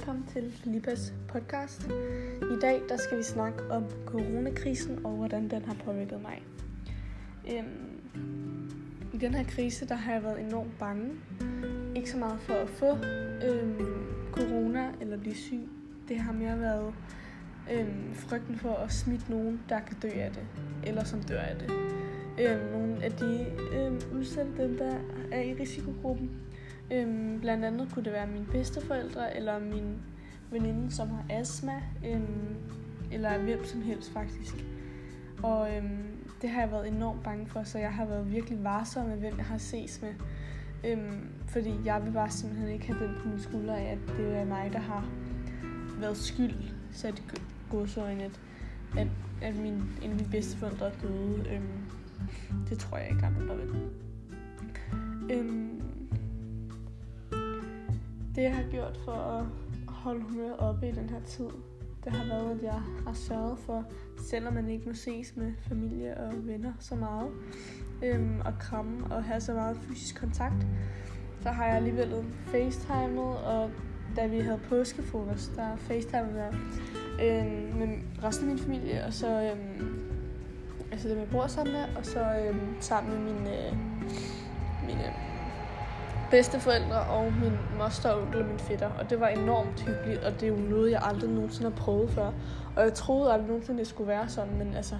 velkommen til Filipas podcast. I dag der skal vi snakke om coronakrisen og hvordan den har påvirket mig. Øhm, I den her krise der har jeg været enormt bange. Ikke så meget for at få øhm, corona eller blive syg. Det har mere været øhm, frygten for at smitte nogen, der kan dø af det, eller som dør af det. Øhm, nogle af de øhm, udsendte, dem der er i risikogruppen, Øhm, blandt andet kunne det være mine bedsteforældre, eller min veninde, som har astma, øhm, eller hvem som helst faktisk. Og øhm, det har jeg været enormt bange for, så jeg har været virkelig varsom med, hvem jeg har ses med. Øhm, fordi jeg vil bare simpelthen ikke have den på mine skuldre af, at det er mig, der har været skyld, sat i godsøjne, at, at, at min, en af mine bedsteforældre er døde. Øhm, det tror jeg ikke, andre der vil. Øhm, det jeg har gjort for at holde humøret oppe i den her tid, det har været, at jeg har sørget for, selvom man ikke må ses med familie og venner så meget, øhm, og kramme og have så meget fysisk kontakt, så har jeg alligevel facetimet, og da vi havde påskefrokost, der facetimede jeg øhm, med resten af min familie, og så øhm, altså det, jeg bor sammen med, og så øhm, sammen med min, øh, mine øhm, bedsteforældre og min moster og onkel og min fætter. Og det var enormt hyggeligt, og det er jo noget, jeg aldrig nogensinde har prøvet før. Og jeg troede aldrig nogensinde, det skulle være sådan, men altså,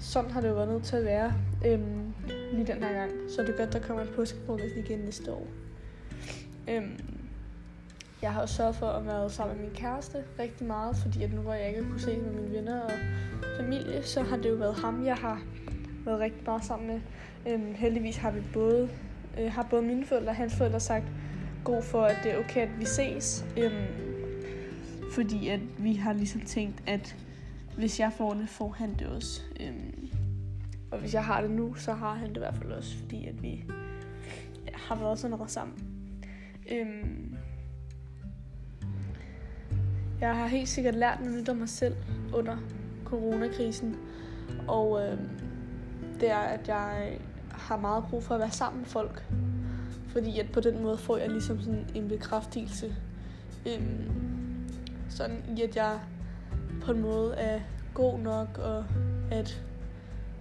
sådan har det jo været nødt til at være øhm, lige den her gang. Så det er godt, der kommer en påskefrokost igen næste år. Øhm, jeg har også sørget for at være sammen med min kæreste rigtig meget, fordi at nu hvor jeg ikke kunne se med mine venner og familie, så har det jo været ham, jeg har været rigtig meget sammen med. Øhm, heldigvis har vi både øh, har både mine forældre og hans forældre sagt god for, at det er okay, at vi ses. Øhm, fordi at vi har ligesom tænkt, at hvis jeg får det, får han det også. Øhm, og hvis jeg har det nu, så har han det i hvert fald også, fordi at vi har været sådan noget sammen. Øhm, jeg har helt sikkert lært noget nyt om mig selv under coronakrisen. Og øhm, det er, at jeg har meget brug for at være sammen med folk. Fordi at på den måde får jeg ligesom sådan en bekræftelse. Øhm, sådan i at jeg på en måde er god nok, og at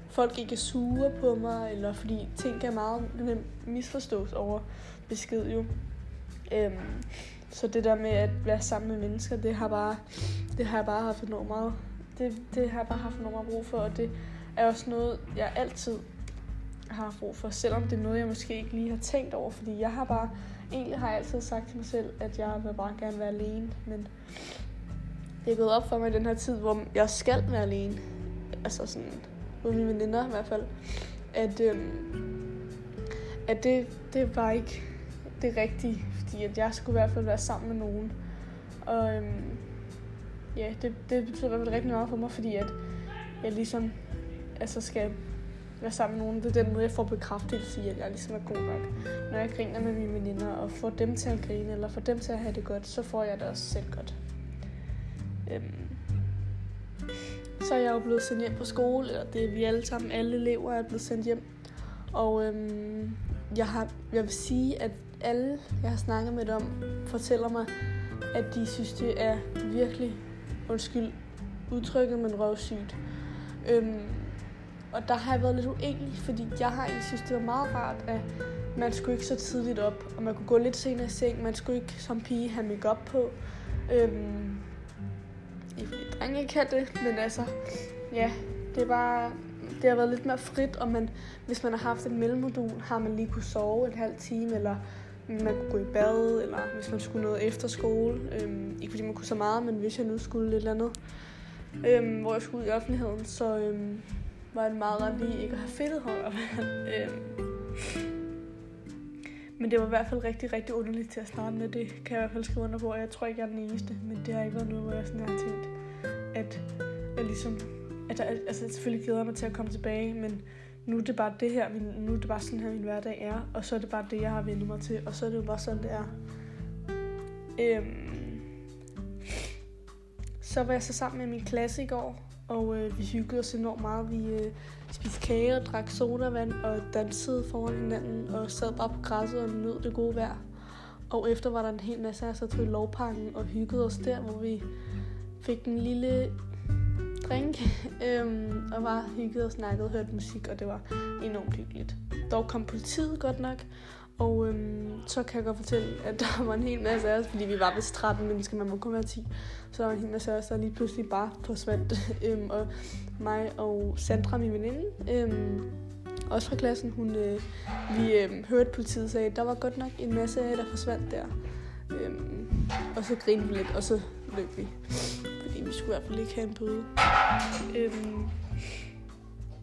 folk ikke er sure på mig, eller fordi ting kan meget nemt misforstås over besked jo. Øhm, så det der med at være sammen med mennesker, det har bare, det har jeg bare haft enormt meget, det, det har jeg bare haft enormt meget brug for, og det er også noget, jeg altid har brug for, selvom det er noget, jeg måske ikke lige har tænkt over, fordi jeg har bare, egentlig har jeg altid sagt til mig selv, at jeg vil bare gerne være alene, men det er gået op for mig i den her tid, hvor jeg skal være alene, altså sådan, med mine veninder i hvert fald, at, øhm, at det, det var ikke det rigtige, fordi at jeg skulle i hvert fald være sammen med nogen, og øhm, ja, det, det betyder i hvert fald rigtig meget for mig, fordi at jeg ligesom altså skal være sammen med nogen. Det er den måde, jeg får bekræftelse i, at jeg ligesom er god nok. Når jeg griner med mine veninder og får dem til at grine, eller får dem til at have det godt, så får jeg det også selv godt. Øhm. Så er jeg jo blevet sendt hjem på skole, eller det er vi alle sammen, alle elever er blevet sendt hjem. Og øhm, jeg, har, jeg vil sige, at alle, jeg har snakket med dem, fortæller mig, at de synes, det er virkelig, undskyld, udtrykket, men røvsygt. Øhm, og der har jeg været lidt uenig, fordi jeg har egentlig synes, det var meget rart, at man skulle ikke så tidligt op, og man kunne gå lidt senere i seng. Man skulle ikke som pige have makeup på. Øhm, ikke fordi drenge kan det, men altså, ja, det er bare, det har været lidt mere frit, og man, hvis man har haft et mellemodul, har man lige kunne sove en halv time, eller man kunne gå i bad, eller hvis man skulle noget efter skole. Øhm, ikke fordi man kunne så meget, men hvis jeg nu skulle lidt eller andet, øhm, hvor jeg skulle ud i offentligheden, så øhm, var det meget ret lige ikke at have fedtet hår. øhm. Men det var i hvert fald rigtig, rigtig underligt til at starte med. Det kan jeg i hvert fald skrive under på, og jeg tror ikke, jeg er den eneste. Men det har ikke været noget, hvor jeg sådan har tænkt, at jeg ligesom... At der, altså, jeg selvfølgelig glæder mig til at komme tilbage, men nu er det bare det her, min, nu er det bare sådan her, min hverdag er. Og så er det bare det, jeg har vendt mig til. Og så er det jo bare sådan, det er. Øhm, så var jeg så sammen med min klasse i går, og øh, vi hyggede os enormt meget. Vi øh, spiste kage og drak sodavand og dansede foran hinanden og sad bare på græsset og nød det gode vejr. og efter var der en hel masse af os, der tog i lovparken og hyggede os der, hvor vi fik en lille drink, øhm, og var hyggede og snakkede og hørte musik, og det var enormt hyggeligt. Dog kom politiet godt nok, og øhm, så kan jeg godt fortælle, at der var en hel masse af os, fordi vi var vist 13 mennesker, man må kun være 10. Så der var en hel masse af os, der lige pludselig bare forsvandt. øhm, og mig og Sandra, min veninde, øhm, også fra klassen, hun, øh, vi øh, hørte politiet sige, at der var godt nok en masse af der forsvandt der. Øhm, og så grinede vi lidt, og så løb vi. Fordi vi skulle i hvert fald ikke have en bøde. Øhm,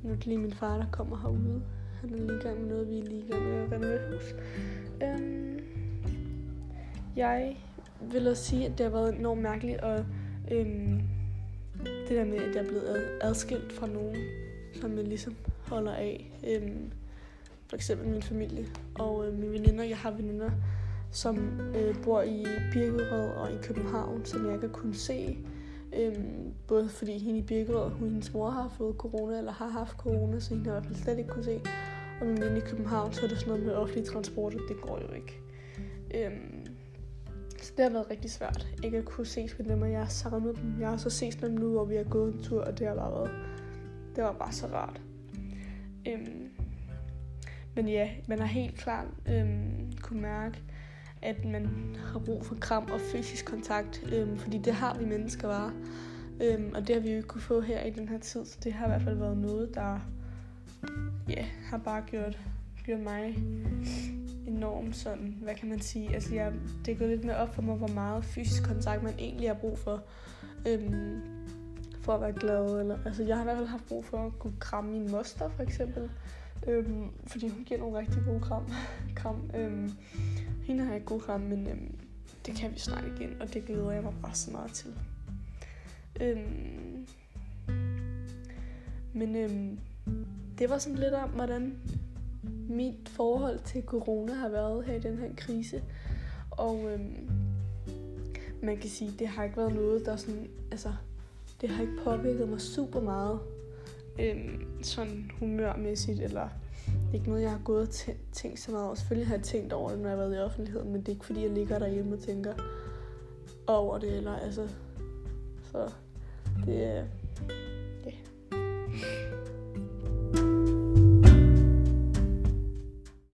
nu er det lige min far, der kommer herude. Han er lige i gang med noget, vi er lige i gang med at renovere hus. Øhm, jeg vil også sige, at det har været enormt mærkeligt, og øhm, det der med, at jeg er blevet adskilt fra nogen, som jeg ligesom holder af. Øhm, for eksempel min familie og øh, mine veninder. Jeg har veninder, som øh, bor i Birkerød og i København, som jeg ikke har kunnet se. Øhm, både fordi hende i Birkerød, hun hendes mor har fået corona, eller har haft corona, så hende har i hvert fald slet ikke kunne se. Og min i København, så er det sådan noget med offentlig transport, og det går jo ikke. Øhm, så det har været rigtig svært, ikke at kunne ses med dem, og jeg har savnet dem. Jeg har så ses med dem nu, hvor vi har gået en tur, og det har bare været, det var bare så rart. Øhm, men ja, man har helt klart øhm, kunne mærke, at man har brug for kram og fysisk kontakt, øhm, fordi det har vi mennesker bare. Øhm, og det har vi jo ikke kunne få her i den her tid, så det har i hvert fald været noget, der ja, har bare gjort, gjort mig enormt sådan, hvad kan man sige, altså jeg, det er gået lidt mere op for mig, hvor meget fysisk kontakt man egentlig har brug for, øhm, for at være glad, eller, altså jeg har i hvert fald haft brug for at kunne kramme min moster, for eksempel, øhm, fordi hun giver nogle rigtig gode kram, kram øhm, hende har jeg ikke gode men øhm, det kan vi snart igen, og det glæder jeg mig bare så meget til. Øhm, men øhm, det var sådan lidt om, hvordan mit forhold til corona har været her i den her krise. Og øhm, man kan sige, det har ikke været noget, der sådan, altså, det har ikke påvirket mig super meget. Øhm, sådan humørmæssigt, eller ikke noget, jeg har gået og tænkt så meget over. Selvfølgelig har jeg tænkt over det, når jeg har været i offentligheden, men det er ikke fordi, jeg ligger derhjemme og tænker over det, eller altså, så det, øh,